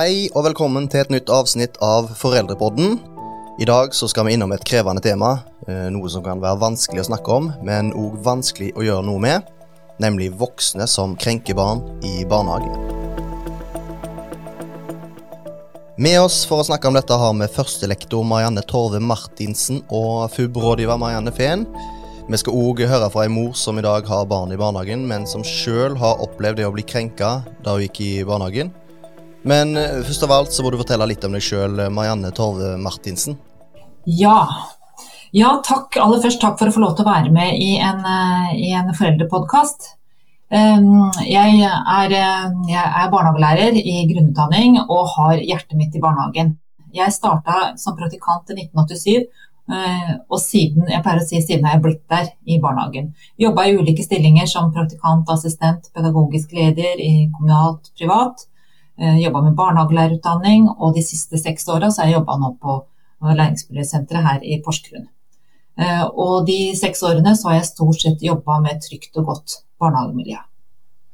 Hei og velkommen til et nytt avsnitt av Foreldrepodden. I dag så skal vi innom et krevende tema, eh, noe som kan være vanskelig å snakke om, men òg vanskelig å gjøre noe med, nemlig voksne som krenker barn i barnehage. Med oss for å snakke om dette har vi førstelektor Marianne Torve Martinsen og FUB-rådgiver Marianne Fehn. Vi skal òg høre fra ei mor som i dag har barn i barnehagen, men som sjøl har opplevd det å bli krenka da hun gikk i barnehagen. Men eh, først av alt så må du fortelle litt om deg sjøl, Marianne Torve Martinsen. Ja. ja, takk. Aller først takk for å få lov til å være med i en, eh, i en foreldrepodkast. Ehm, jeg er, eh, jeg er barnehagelærer i grunnutdanning og har hjertet mitt i barnehagen. Jeg starta som praktikant i 1987, eh, og siden, jeg pleier å si siden har jeg blitt der i barnehagen. Jobba i ulike stillinger som praktikant, assistent, pedagogisk leder i kommunalt, privat. Jobba med barnehagelærerutdanning, og de siste seks åra har jeg jobba nå på læringsmiljøsenteret her i Porsgrunn. Og de seks årene så har jeg stort sett jobba med trygt og godt barnehagemiljø.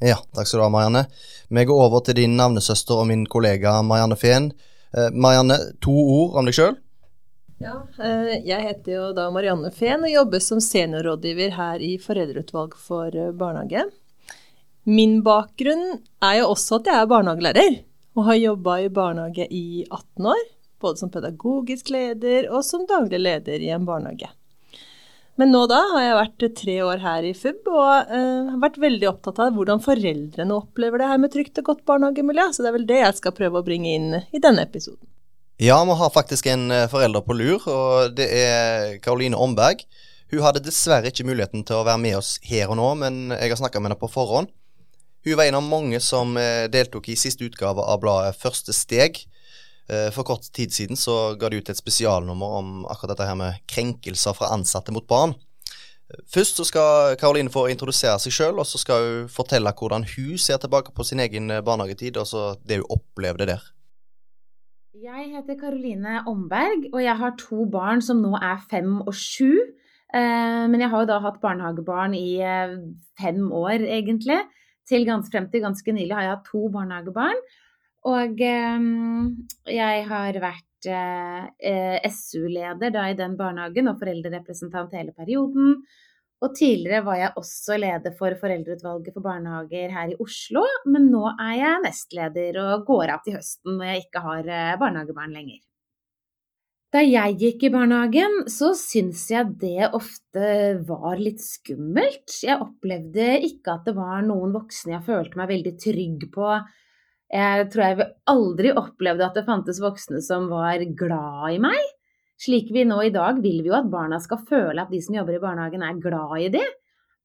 Ja, takk skal du ha, Marianne. Vi går over til din navnesøster og min kollega Marianne Fehn. Eh, Marianne, to ord om deg sjøl? Ja, eh, jeg heter jo da Marianne Fehn og jobber som seniorrådgiver her i Foreldreutvalg for eh, barnehage. Min bakgrunn er jo også at jeg er barnehagelærer, og har jobba i barnehage i 18 år. Både som pedagogisk leder og som daglig leder i en barnehage. Men nå da har jeg vært tre år her i FUB og uh, har vært veldig opptatt av hvordan foreldrene opplever det her med trygt og godt barnehagemiljø. Så det er vel det jeg skal prøve å bringe inn i denne episoden. Ja, vi har faktisk en eh, forelder på lur, og det er Karoline Omberg. Hun hadde dessverre ikke muligheten til å være med oss her og nå, men jeg har snakka med henne på forhånd. Hun var en av mange som eh, deltok i siste utgave av bladet Første steg, Eh, for kort tid siden så ga de ut et spesialnummer om akkurat dette her med krenkelser fra ansatte mot barn. Først så skal Karoline få introdusere seg sjøl, og så skal hun fortelle hvordan hun ser tilbake på sin egen eh, barnehagetid, og så det hun opplevde der. Jeg heter Karoline Omberg, og jeg har to barn som nå er fem og sju. Men jeg har jo da hatt barnehagebarn i fem år, egentlig. Til ganske, frem til ganske nylig har jeg hatt to barnehagebarn. Og ehm, jeg har vært eh, SU-leder da i den barnehagen og foreldrerepresentant hele perioden. Og tidligere var jeg også leder for Foreldreutvalget for barnehager her i Oslo, men nå er jeg nestleder og går av til høsten når jeg ikke har eh, barnehagebarn lenger. Da jeg gikk i barnehagen, så syns jeg det ofte var litt skummelt. Jeg opplevde ikke at det var noen voksne jeg følte meg veldig trygg på jeg tror jeg aldri opplevde at det fantes voksne som var glad i meg. Slik vi nå i dag vil vi jo at barna skal føle at de som jobber i barnehagen er glad i dem.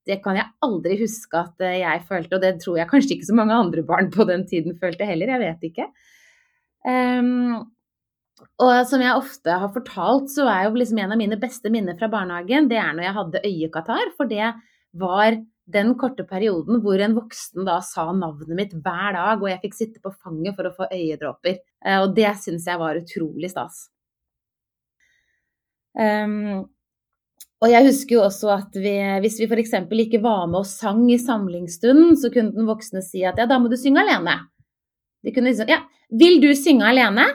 Det kan jeg aldri huske at eh, jeg følte, og det tror jeg kanskje ikke så mange andre barn på den tiden følte heller, jeg vet ikke. Um, og som jeg ofte har fortalt, så er jo liksom en av mine beste minner fra barnehagen, det er når jeg hadde øyekatarr, for det var den korte perioden hvor en voksen da sa navnet mitt hver dag, og jeg fikk sitte på fanget for å få øyedråper. Eh, og det syns jeg var utrolig stas. Um, og jeg husker jo også at vi, hvis vi f.eks. ikke var med og sang i samlingsstunden, så kunne den voksne si at ja, da må du synge alene. De kunne liksom ja, vil du synge alene?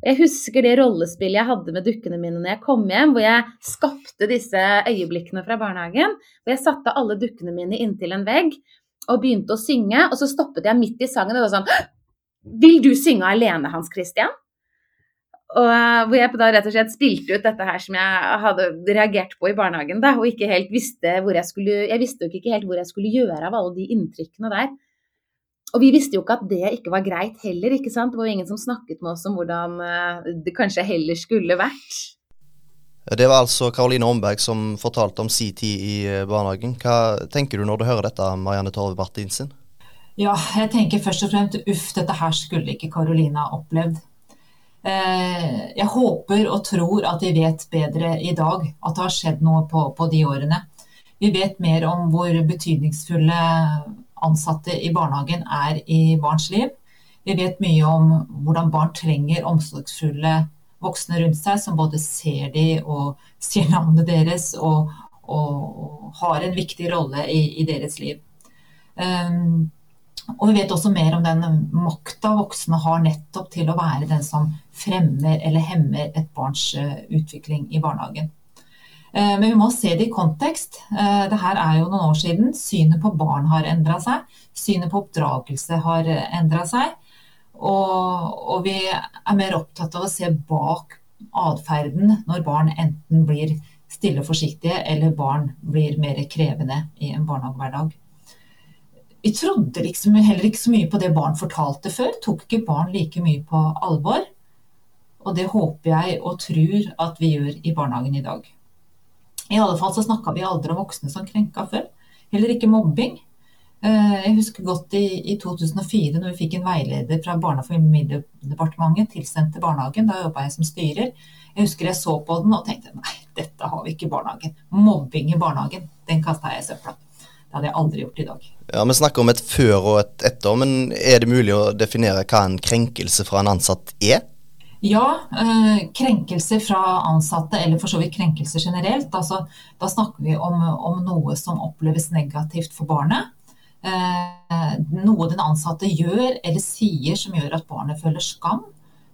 Jeg husker det rollespillet jeg hadde med dukkene mine når jeg kom hjem, hvor jeg skapte disse øyeblikkene fra barnehagen. Hvor jeg satte alle dukkene mine inntil en vegg og begynte å synge. Og så stoppet jeg midt i sangen og var sånn Vil du synge alene, Hans Christian? Og hvor jeg da rett og slett spilte ut dette her som jeg hadde reagert på i barnehagen, da, og ikke helt visste hvor jeg skulle Jeg visste jo ikke helt hvor jeg skulle gjøre av alle de inntrykkene der. Og vi visste jo ikke at det ikke var greit heller, ikke sant. Det var jo ingen som snakket med oss om hvordan eh, det kanskje heller skulle vært. Det var altså Karoline Omberg som fortalte om sin tid i eh, barnehagen. Hva tenker du når du hører dette, Marianne Torve Martinsen? Ja, jeg tenker først og fremst uff, dette her skulle ikke Karoline ha opplevd. Eh, jeg håper og tror at vi vet bedre i dag, at det har skjedd noe på, på de årene. Vi vet mer om hvor betydningsfulle ansatte i barnehagen er i barns liv. Vi vet mye om hvordan barn trenger omsorgsfulle voksne rundt seg, som både ser de og sier navnet deres og, og, har en viktig rolle i, i deres liv. Um, Og vi vet også mer om den makta voksne har nettopp til å være den som fremmer eller hemmer et barns eh, utvikling i barnehagen. Eh, men vi må se det i kontekst. Det Dette er jo noen år siden. Synet på barn har endra seg. Synet på oppdragelse har endra seg. Og, og, vi er mer opptatt av å se bak atferden når barn enten blir stille og forsiktige, eller barn blir mer krevende i en barnehagehverdag vi trodde liksom heller ikke så mye på det barn fortalte før. Tok ikke barn like mye på alvor. Og det håper jeg og tror at vi gjør i barnehagen i dag. I alle fall så snakka vi aldri om voksne som krenka før. Heller ikke mobbing. Eh, jeg husker godt i, i 2004 når vi fikk en veileder fra Barne- og familiedepartementet tilsendt til barnehagen. Da jobba jeg som styrer. Jeg husker jeg så på den og tenkte nei, dette har vi ikke i barnehagen. Mobbing i barnehagen, den kasta jeg i søpla. Det hadde jeg aldri gjort i dag. Ja, Vi snakker om et før og et etter, men er det mulig å definere hva en krenkelse fra en ansatt er? Ja, eh, krenkelser fra ansatte, eller for så vidt krenkelser generelt. Altså, da snakker vi om, om, noe som oppleves negativt for barnet. Eh, noe den ansatte gjør eller sier som gjør at barnet føler skam.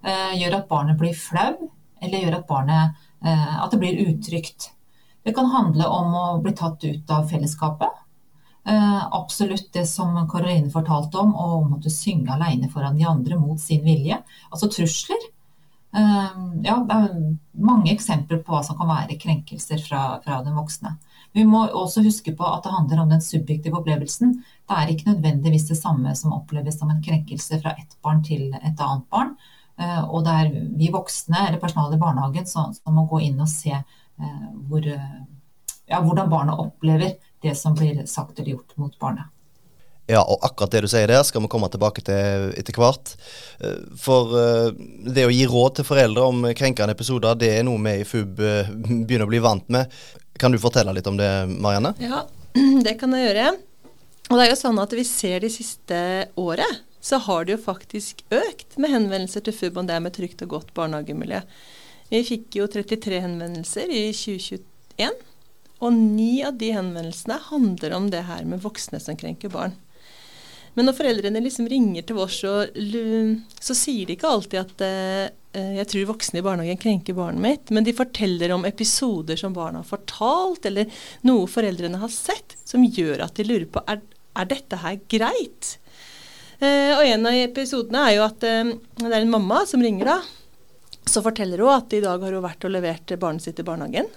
Eh, gjør at barnet blir flau, eller gjør at, barnet, at det blir utrygt. Det kan handle om å bli tatt ut av fellesskapet. Absolutt det som Karoline fortalte om, å måtte synge alene foran de andre mot sin vilje. Altså trusler. Eh, ja, det er mange eksempler på hva som kan være krenkelser fra, fra, den voksne. Vi må også huske på at det handler om den subjektive opplevelsen. Det er ikke nødvendigvis det samme som oppleves som en krenkelse fra ett barn til et annet barn. Eh, og det er vi voksne eller personalet i barnehagen som, som må gå inn og se hvor, ja, hvordan barnet opplever det som blir sagt eller gjort mot barnet. Ja, og akkurat det du sier der, skal vi komme tilbake til etter hvert. Eh, for eh, det å gi råd til foreldre om krenkende episoder, det er noe vi i FUB eh, begynner å bli vant med. Kan du fortelle litt om det, Marianne? Ja, det kan jeg gjøre. Og det er jo sånn at vi ser de siste året, så har det jo faktisk økt med henvendelser til FUB om det med trygt og godt barnehagemiljø. Vi fikk jo 33 henvendelser i 2021. Og ni av de henvendelsene handler om det her med voksne som krenker barn. Men når foreldrene liksom ringer til oss, så, så sier de ikke alltid at eh, jeg tror voksne i barnehagen krenker barnet mitt, men de forteller om episoder som barna har fortalt, eller noe foreldrene har sett, som gjør at de lurer på er, er dette her greit. Eh, og en av episodene er jo at eh, det er en mamma som ringer da. Så forteller hun at i dag har hun vært og levert barnet sitt i barnehagen.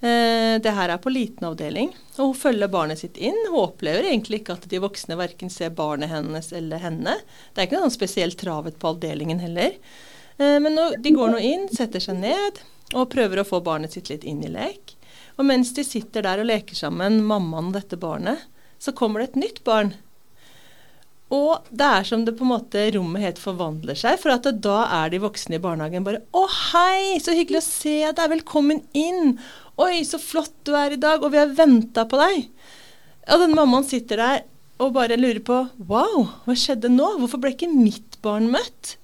Eh, det her er på liten avdeling, og hun følger barnet sitt inn. Hun opplever egentlig ikke at de voksne verken ser barnet hennes eller henne. Det er ikke noe spesielt travet på avdelingen heller. Eh, men de går nå inn, setter seg ned og prøver å få barnet sitt litt inn i lek. Og mens de sitter der og leker sammen, mammaen og dette barnet, så kommer det et nytt barn. Og det er som det på en måte rommet helt forvandler seg. For at da er de voksne i barnehagen bare 'Å, hei, så hyggelig å se deg. Velkommen inn.' 'Oi, så flott du er i dag, og vi har venta på deg.' Og den mammaen sitter der og bare lurer på 'Wow, hva skjedde nå? Hvorfor ble ikke mitt barn møtt?'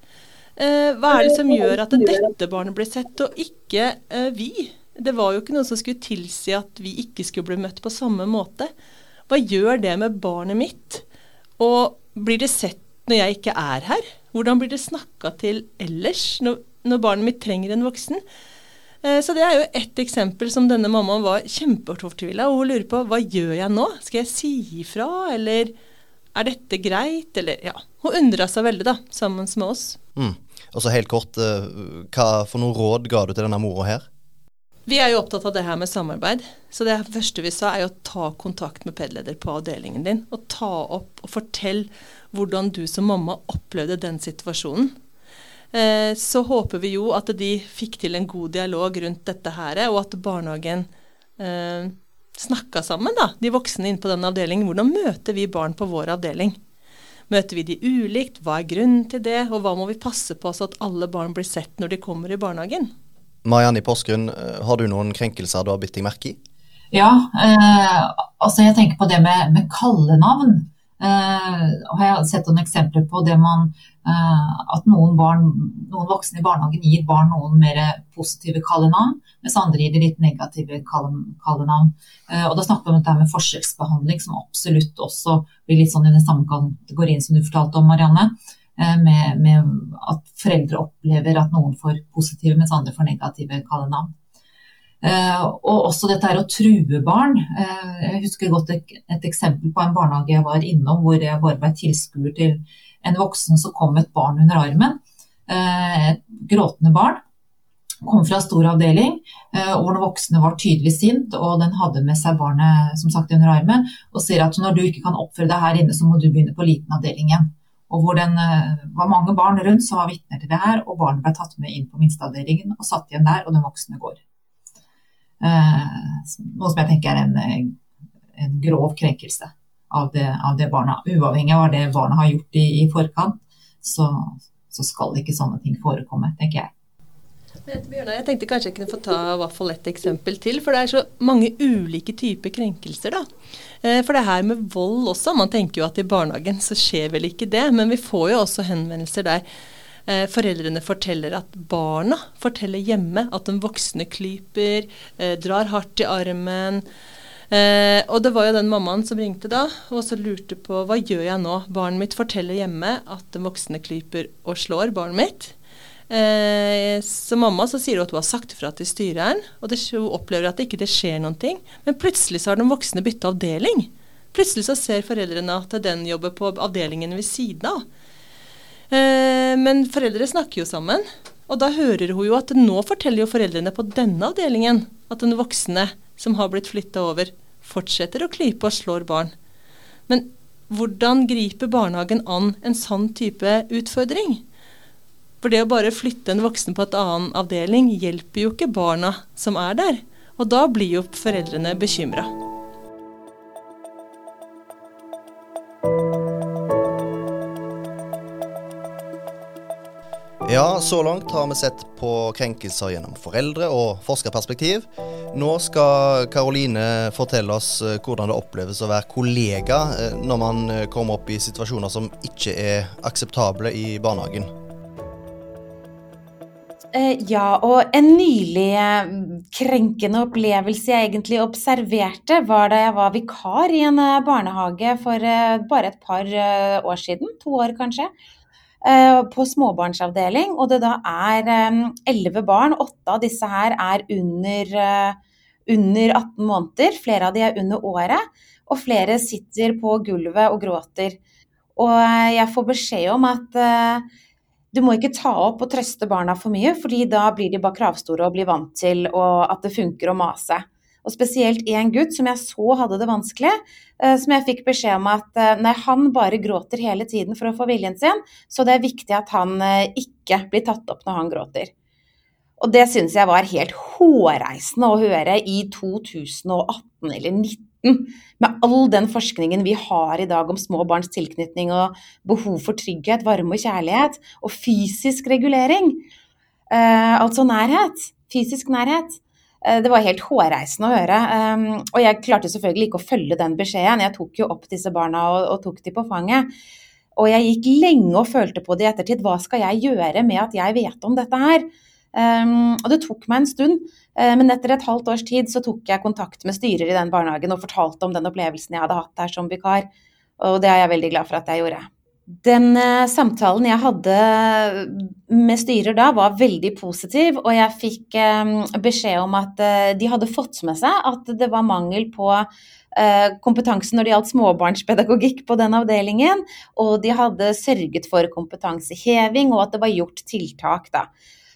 Eh, hva er det som gjør at dette barnet ble sett, og ikke eh, vi? Det var jo ikke noe som skulle tilsi at vi ikke skulle bli møtt på samme måte. Hva gjør det med barnet mitt? Og blir det sett når jeg ikke er her? Hvordan blir det snakka til ellers, når, når barnet mitt trenger en voksen? Eh, så det er jo ett eksempel som denne mammaen var kjempefortvila, og hun lurer på hva gjør jeg nå? Skal jeg si ifra, eller er dette greit, eller ja. Hun undra seg veldig, da, sammen med oss. Mm. Og så helt kort, eh, hva for noe råd ga du til denne mora her? Vi er jo opptatt av det her med samarbeid. Så det første vi sa, er jo å ta kontakt med PED-leder på avdelingen din. Og ta opp og fortell hvordan du som mamma opplevde den situasjonen. Eh, så håper vi jo at de fikk til en god dialog rundt dette her, og at barnehagen eh, snakka sammen, da, de voksne inne på den avdelingen. Hvordan møter vi barn på vår avdeling? Møter vi de ulikt? Hva er grunnen til det? Og hva må vi passe på så at alle barn blir sett når de kommer i barnehagen? Marianne i Porsgrunn, eh, har du noen krenkelser du har bitt deg merke i? Ja, eh, altså jeg tenker på det med, med kallenavn. Eh, og jeg har sett noen eksempler på det man, eh, at noen, barn, noen, voksne i barnehagen gir barn noen mer positive kallenavn, mens andre gir de litt negative kallenavn. Eh, og da snakker vi om dette med forskjellsbehandling, som absolutt også blir litt sånn i den samme kategorien som du fortalte om, Marianne. Med, med at foreldre opplever at noen får positive, mens andre får negative kallenavn. Eh, og også dette her å true barn. Eh, jeg husker godt et, et, eksempel på en barnehage jeg var innom hvor jeg bare ble tilskuer til en voksen som kom med et barn under armen. Eh, et gråtende barn. Kom fra stor avdeling, hvor den voksne var tydelig sint, og den hadde med seg barnet som sagt under armen, og sier at når du ikke kan oppføre deg her inne, så må du begynne på litenavdelingen. Og hvor det var mange barn rundt som var vitner til det her, og barnet ble tatt med inn på minsteavdelingen og satt igjen der, og den voksne går. Eh, noe som jeg tenker er en, en grov krenkelse av det, av det, barna. Uavhengig av hva det barna har gjort i, i forkant, så, så, skal ikke sånne ting forekomme, tenker jeg. Jeg tenkte kanskje jeg kunne få ta hvert fall et eksempel til. For det er så mange ulike typer krenkelser, da. Eh, for det her med vold også. Man tenker jo at i barnehagen så skjer vel ikke det. Men vi får jo også henvendelser der Eh, foreldrene forteller at barna forteller hjemme at den voksne klyper, eh, drar hardt i armen. Eh, og det var jo den mammaen som ringte da, og så lurte på hva gjør jeg nå. Barnet mitt forteller hjemme at den voksne klyper og slår barnet mitt. Eh, så mamma så sier hun at hun har sagt fra til styreren, og det, hun opplever at det ikke det skjer noen ting. Men plutselig så har den voksne bytta avdeling. Plutselig så ser foreldrene at den jobber på avdelingen ved siden av. Eh, men foreldre snakker jo sammen. Og da hører hun jo at nå forteller jo foreldrene på denne avdelingen at den voksne som har blitt flytta over, fortsetter å klype og slår barn. Men hvordan griper barnehagen an en sånn type utfordring? For det å bare flytte en voksen på et annen avdeling hjelper jo ikke barna som er der. Og da blir jo foreldrene bekymra. Ja, så langt har vi sett på krenkelser gjennom foreldre- og forskerperspektiv. Nå skal Karoline fortelle oss eh, hvordan det oppleves å være kollega eh, når man eh, kommer opp i situasjoner som ikke er akseptable i barnehagen. Ja, og en nylig krenkende opplevelse jeg egentlig observerte, var da jeg var vikar i en barnehage for bare et par år siden. To år, kanskje. Eh, på småbarnsavdeling, og det da er eh, elleve barn. Åtte av disse her er under, eh, under 18 måneder. Flere av de er under året. Og flere sitter på gulvet og gråter. Og jeg får beskjed om at du må ikke ta opp og trøste barna for mye, fordi da blir de bare kravstore og blir vant til at det funker å mase. Og spesielt én gutt som jeg så hadde det vanskelig, eh, som jeg fikk beskjed om at eh, nei, han bare gråter hele tiden for å få viljen sin, så det er viktig at han eh, ikke blir tatt opp når han gråter. Og det syns jeg var helt hårreisende å høre i 2018 eller 2019. Med all den forskningen vi har i dag om små barns tilknytning og behov for trygghet, varme og kjærlighet, og fysisk regulering. Eh, altså nærhet. Fysisk nærhet. Eh, det var helt hårreisende å høre. Um, og jeg klarte selvfølgelig ikke å følge den beskjeden. Jeg tok jo opp disse barna og, og tok de på fanget. Og jeg gikk lenge og følte på det i ettertid. Hva skal jeg gjøre med at jeg vet om dette her? Um, og det tok meg en stund, uh, men etter et halvt års tid så tok jeg kontakt med styrer i den barnehagen og fortalte om den opplevelsen jeg hadde hatt der som vikar. Og det er jeg veldig glad for at jeg gjorde. Den uh, samtalen jeg hadde med styrer da, var veldig positiv, og jeg fikk um, beskjed om at uh, de hadde fått med seg at det var mangel på kompetanse når det gjaldt småbarnspedagogikk på den avdelingen, og de hadde sørget for kompetanseheving, og at det var gjort tiltak, da.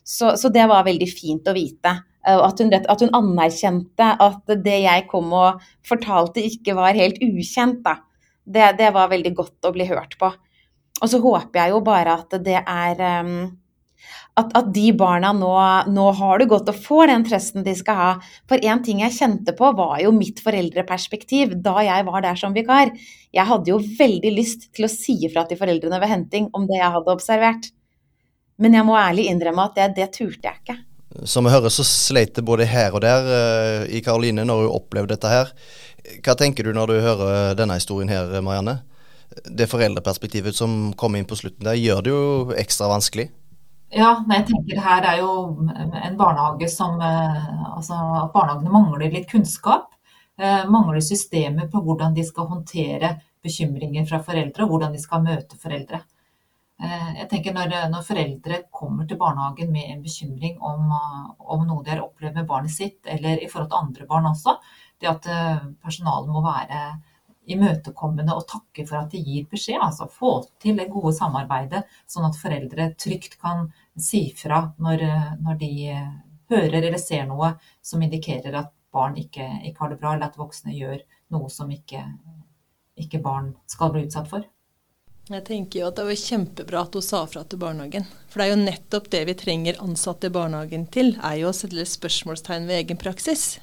Så, så det var veldig fint å vite. At hun, at hun, anerkjente at det jeg kom og fortalte ikke var helt ukjent, da. Det, det var veldig godt å bli hørt på. Og så håper jeg jo bare at det er um, at, at, de barna nå, nå, har det godt og får den trøsten de skal ha. For én ting jeg kjente på, var jo mitt foreldreperspektiv da jeg var der som vikar. Jeg hadde jo veldig lyst til å si ifra til foreldrene ved henting om det jeg hadde observert. Men jeg må ærlig innrømme at det, det turte jeg ikke. Som vi hører, så sleit det både her og der uh, i Karoline når hun opplevde dette her. Hva tenker du når du hører denne historien her, Marianne? det foreldreperspektivet som kom inn på slutten der, gjør det jo ekstra vanskelig. Ja, jeg tenker her er jo en barnehage som Altså at barnehagene mangler litt kunnskap. Mangler systemer på hvordan de skal håndtere bekymringer fra foreldre, og hvordan de skal møte foreldre. Eh, jeg tenker når, når, foreldre kommer til barnehagen med en bekymring om, om, noe de har opplevd med barnet sitt, eller i forhold til andre barn også, det at eh, personalet må være imøtekommende og takke for at de gir beskjed. Altså få til det gode samarbeidet, sånn at foreldre trygt kan si fra når, når de hører eller ser noe som indikerer at barn ikke, ikke har det bra, eller at voksne gjør noe som ikke, ikke barn skal bli utsatt for. Jeg tenker jo at Det var kjempebra at hun sa fra til barnehagen. For det er jo nettopp det vi trenger ansatte i barnehagen til, er jo å sette spørsmålstegn ved egen praksis.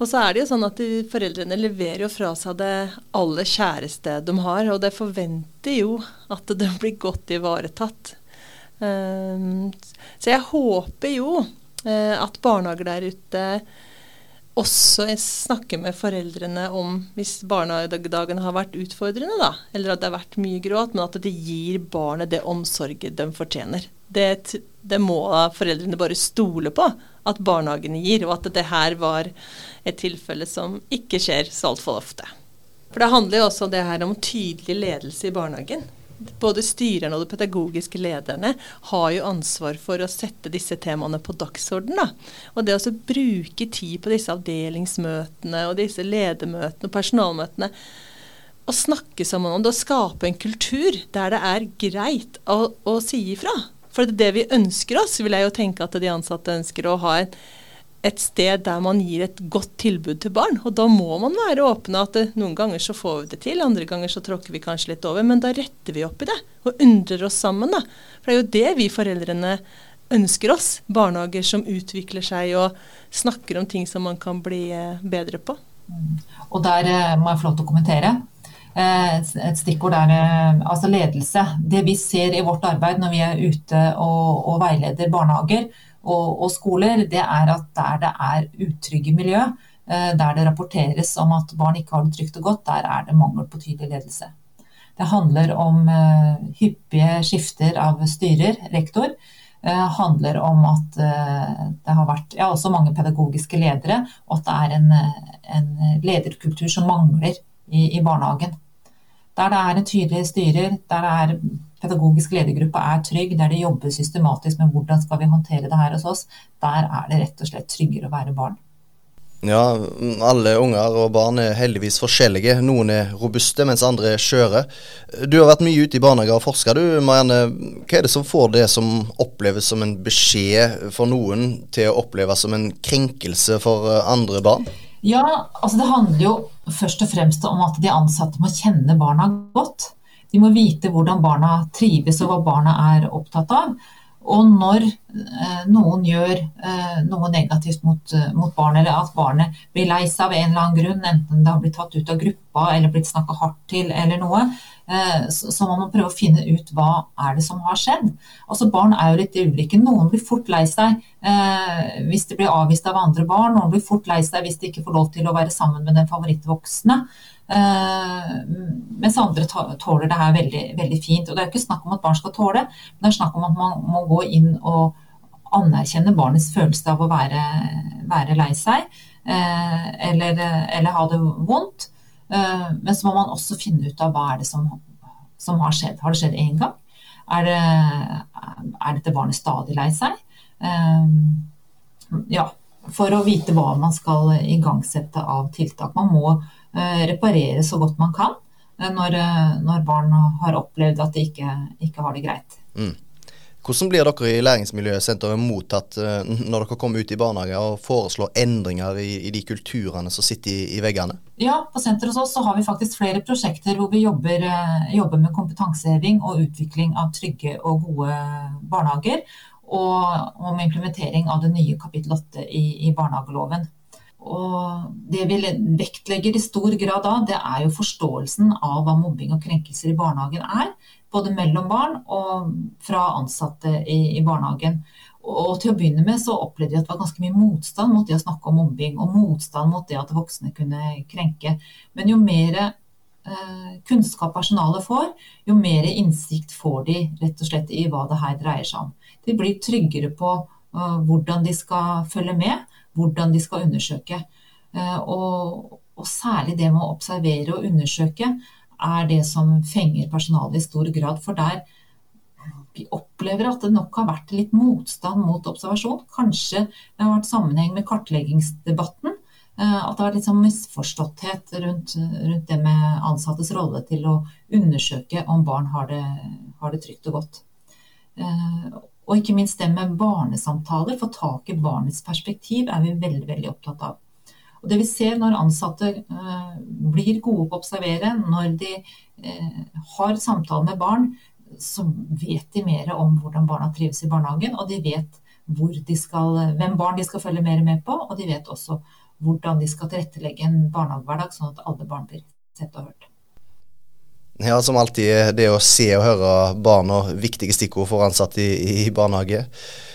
Og så er det jo sånn at de, foreldrene leverer jo fra seg det aller kjæreste de har, og det forventer jo at det blir godt ivaretatt. Um, så jeg håper jo uh, at barnehager der ute også snakke med foreldrene om hvis barnehagedagen har vært utfordrende, da, eller at det har vært mye gråt, men at det gir barnet det omsorget de fortjener. Det, det må foreldrene bare stole på at barnehagene gir, og at det her var et tilfelle som ikke skjer så altfor ofte. For det handler jo også det her om tydelig ledelse i barnehagen både styrerne og de pedagogiske lederne har jo ansvar for å sette disse temaene på dagsordenen. Og det å bruke tid på disse avdelingsmøtene og disse ledermøtene og personalmøtene å snakke sammen om det og skape en kultur der det er greit å, å si ifra. For det, er det vi ønsker oss, vil jeg jo tenke at de ansatte ønsker å ha en et sted der man gir et godt tilbud til barn. Og da må man være åpne at det, noen ganger så får vi det til, andre ganger så tråkker vi kanskje litt over. Men da retter vi opp i det og undrer oss sammen, da. For det er jo det vi foreldrene ønsker oss. Barnehager som utvikler seg og snakker om ting som man kan bli eh, bedre på. Og der eh, må jeg få lov til å kommentere. Eh, et stikkord er altså ledelse. Det vi ser i vårt arbeid når vi er ute og, og veileder barnehager, og, og skoler, det er at der det er utrygge miljø, eh, der det rapporteres om at barn ikke har det trygt og godt, der er det mangel på tydelig ledelse. Det handler om uh, hyppige skifter av styrer, rektor. Det uh, handler om at det har vært ja, også mange pedagogiske ledere, og at det er en, en lederkultur som mangler i, i, barnehagen. Der det er en tydelig styrer, der det er pedagogisk ledergruppe er trygg, der de jobber systematisk med hvordan skal vi håndtere det her hos oss, der er det rett og slett tryggere å være barn. Ja, alle unger og barn er heldigvis forskjellige. Noen er robuste, mens andre er skjøre. Du har vært mye ute i barnehager og forska, du Marianne. Hva er det som får det som oppleves som en beskjed for noen, til å oppleves som en krenkelse for eh, andre barn? Ja, altså det handler jo først og fremst om at de ansatte må kjenne barna godt. De må vite hvordan barna trives og hva barna er opptatt av. Og når eh, noen gjør eh, noe negativt mot, eh, mot barnet, eller at barnet blir lei seg av en eller annen grunn, enten det har blitt tatt ut av gruppa eller blitt snakka hardt til eller noe, eh, så, så må man prøve å finne ut hva er det som har skjedd. Altså Barn er jo litt ulike. Noen blir fort lei seg eh, hvis de blir avvist av andre barn. Noen blir fort lei seg hvis de ikke får lov til å være sammen med den favorittvoksne. Uh, mens andre tåler det her veldig, veldig, fint. Og Det er ikke snakk om at barn skal tåle, men det er snakk om at man må gå inn og anerkjenne barnets følelse av å være, være lei seg uh, eller, eller, ha det vondt. Uh, men så må man også finne ut av hva er det som, som har skjedd. Har det skjedd én gang? Er, det, er dette barnet stadig lei seg? ja, for å vite hva man skal igangsette av tiltak. Man må Eh, reparere så godt man kan eh, når, eh, når barn har opplevd at de ikke, ikke har det greit. Mm. Hvordan blir dere i Læringsmiljøsenteret mottatt når dere kommer ut i barnehager og foreslår endringer i, i de kulturene som sitter i, i, veggene? Ja, På senteret hos oss så har vi faktisk flere prosjekter hvor vi jobber, jobber med kompetanseheving og utvikling av trygge og gode barnehager. Og om implementering av det nye kapittel 8 i, i barnehageloven. Og det vi vektlegger i stor grad da, det er jo forståelsen av hva mobbing og krenkelser i barnehagen er. Både mellom barn og fra ansatte i, i barnehagen. Og til å begynne med så opplevde vi at det var ganske mye motstand mot det å snakke om mobbing, og motstand mot det at voksne kunne krenke. Men jo mer kunnskap personalet får, jo mer innsikt får de rett og slett i hva det her dreier seg om. De blir tryggere på uh, hvordan de skal følge med, hvordan de skal undersøke. Uh, og, og, særlig det med å observere og undersøke er det som fenger personalet i stor grad. For der vi opplever at det nok har vært litt motstand mot observasjon. Kanskje det har vært sammenheng med kartleggingsdebatten. Uh, at det har vært litt sånn misforståtthet rundt, rundt, det med ansattes rolle til å undersøke om barn har det, har det trygt og godt. Og ikke minst det med barnesamtaler, få tak i barnets perspektiv, er vi veldig, veldig opptatt av. Og det vi ser når ansatte uh, blir gode på å observere, når de uh, har samtaler med barn, så vet de mer om hvordan barna trives i barnehagen, og de vet skal, hvem barn de skal følge mer med på, og de vet også hvordan de skal tilrettelegge en barnehagehverdag, sånn at alle barn blir sett og hørt. Ja, som alltid er det å se og høre barna viktige stikkord for ansatte i, i barnehage.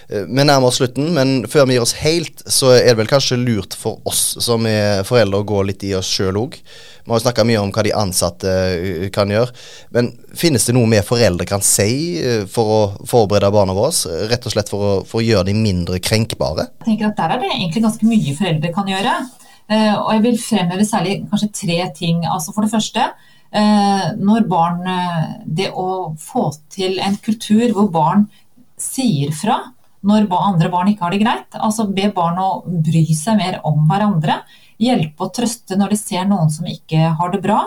Eh, vi nærmer oss slutten, men før vi gir oss helt, så er det vel kanskje lurt for oss som er foreldre å gå litt i oss sjøl òg. Vi har jo snakka mye om hva de ansatte eh, kan gjøre. Men finnes det noe vi foreldre kan si eh, for å forberede barna våre? Rett og slett for å, for å gjøre de mindre krenkbare? Jeg tenker at Der er det egentlig ganske mye foreldre kan gjøre. Og jeg vil fremheve særlig kanskje tre ting. Altså For det første når barn Det å få til en kultur hvor barn sier fra når andre barn ikke har det greit. Altså be barn å bry seg mer om hverandre. Hjelpe og trøste når de ser noen som ikke har det bra.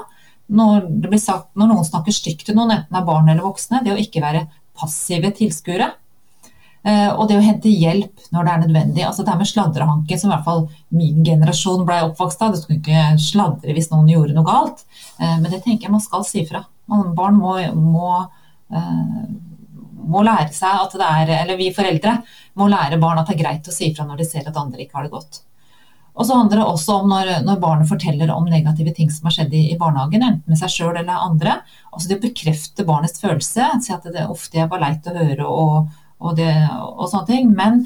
Når, det blir sagt, når noen snakker stygt til noen, enten det er barn eller voksne. Det å ikke være passive tilskuere. Eh, og det å hente hjelp når det er nødvendig. Altså det her med sladrehanke, som i hvert fall min generasjon ble oppvokst av. Du skulle ikke sladre hvis noen gjorde noe galt. Eh, men det tenker jeg man skal si fra. Barn må, må, eh, må lære seg at det er Eller vi foreldre må lære barn at det er greit å si fra når de ser at andre ikke har det godt. Og så handler det også om når, når barnet forteller om negative ting som har skjedd i, i barnehagen, enten med seg sjøl eller andre. Altså det å bekrefte barnets følelse. Si at det ofte var leit å høre og, og, det, og sånne ting. Men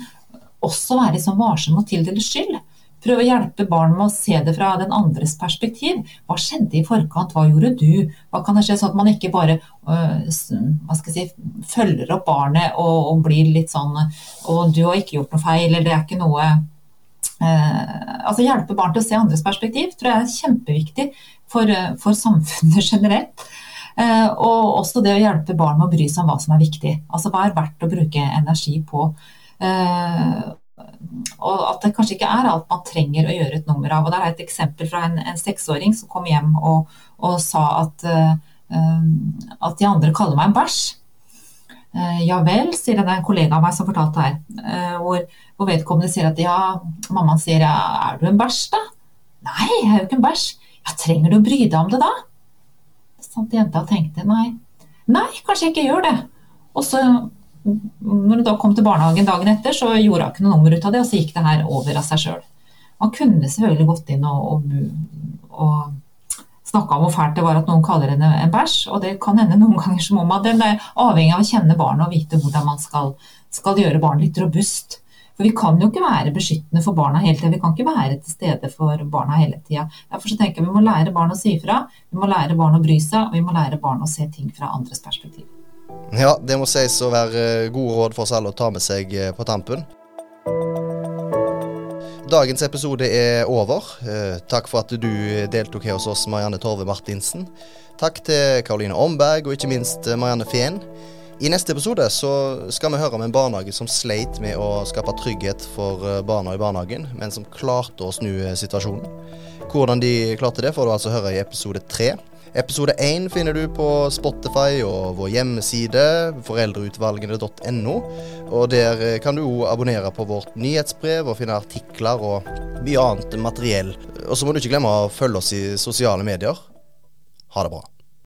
også være liksom varsom og tildele skyld. Prøve å hjelpe barn med å se det fra den andres perspektiv. Hva skjedde i forkant, hva gjorde du? Hva kan det skje, sånn at man ikke bare øh, si, følger opp barnet og, og, blir litt sånn Og du har ikke gjort noe feil, eller det er ikke noe øh, Altså hjelpe barn til å se andres perspektiv tror jeg er kjempeviktig for, for samfunnet generelt. Eh, og også det å hjelpe barn med å bry seg om hva som er viktig. Altså hva er verdt å bruke energi på. Eh, og at det kanskje ikke er alt man trenger å gjøre et nummer av. Og Der er et eksempel fra en, en seksåring som kom hjem og, og sa at, uh, at de andre kaller meg en bæsj. Uh, ja vel, sier det, en kollega av meg som fortalte her. Uh, hvor, hvor, vedkommende sier at ja, mammaen sier ja, er du en bæsj da? Nei, jeg er jo ikke en bæsj. Ja, trenger du å bry deg om det da? Sant, jenta tenkte nei. Nei, kanskje jeg ikke gjør det. Og så når hun da kom til barnehagen dagen etter, så gjorde hun ikke noe nummer ut av det, og så gikk det her over av seg sjøl. Man kunne selvfølgelig gått inn og, og, og snakka om hvor fælt det var at noen kaller henne en bæsj, og det kan hende noen ganger som om at den er avhengig av å kjenne barnet og vite hvordan man skal, skal gjøre barnet litt robust. For vi kan jo ikke være beskyttende for barna hele tida. Vi kan ikke være til stede for barna hele tida. Derfor så tenker jeg vi må lære barn å si fra, vi må lære barn å bry seg, og vi må lære barn å se ting fra andres perspektiv. Ja, det må sies å være eh, gode råd for oss alle å ta med seg eh, på tampen. Dagens episode er over. Eh, takk for at du deltok her hos oss, Marianne Torve Martinsen. Takk til Karoline Omberg og ikke minst Marianne Fehn. I neste episode så skal vi høre om en barnehage som sleit med å skape trygghet for barna i barnehagen, men som klarte å snu situasjonen. Hvordan de klarte det, får du altså høre i episode tre. Episode 1 finner du på Spotify og vår hjemmeside foreldreutvalgene.no. Og der eh, kan du òg abonnere på vårt nyhetsbrev og finne artikler og mye annet materiell. Og så må du ikke glemme å følge oss i sosiale medier. Ha det bra.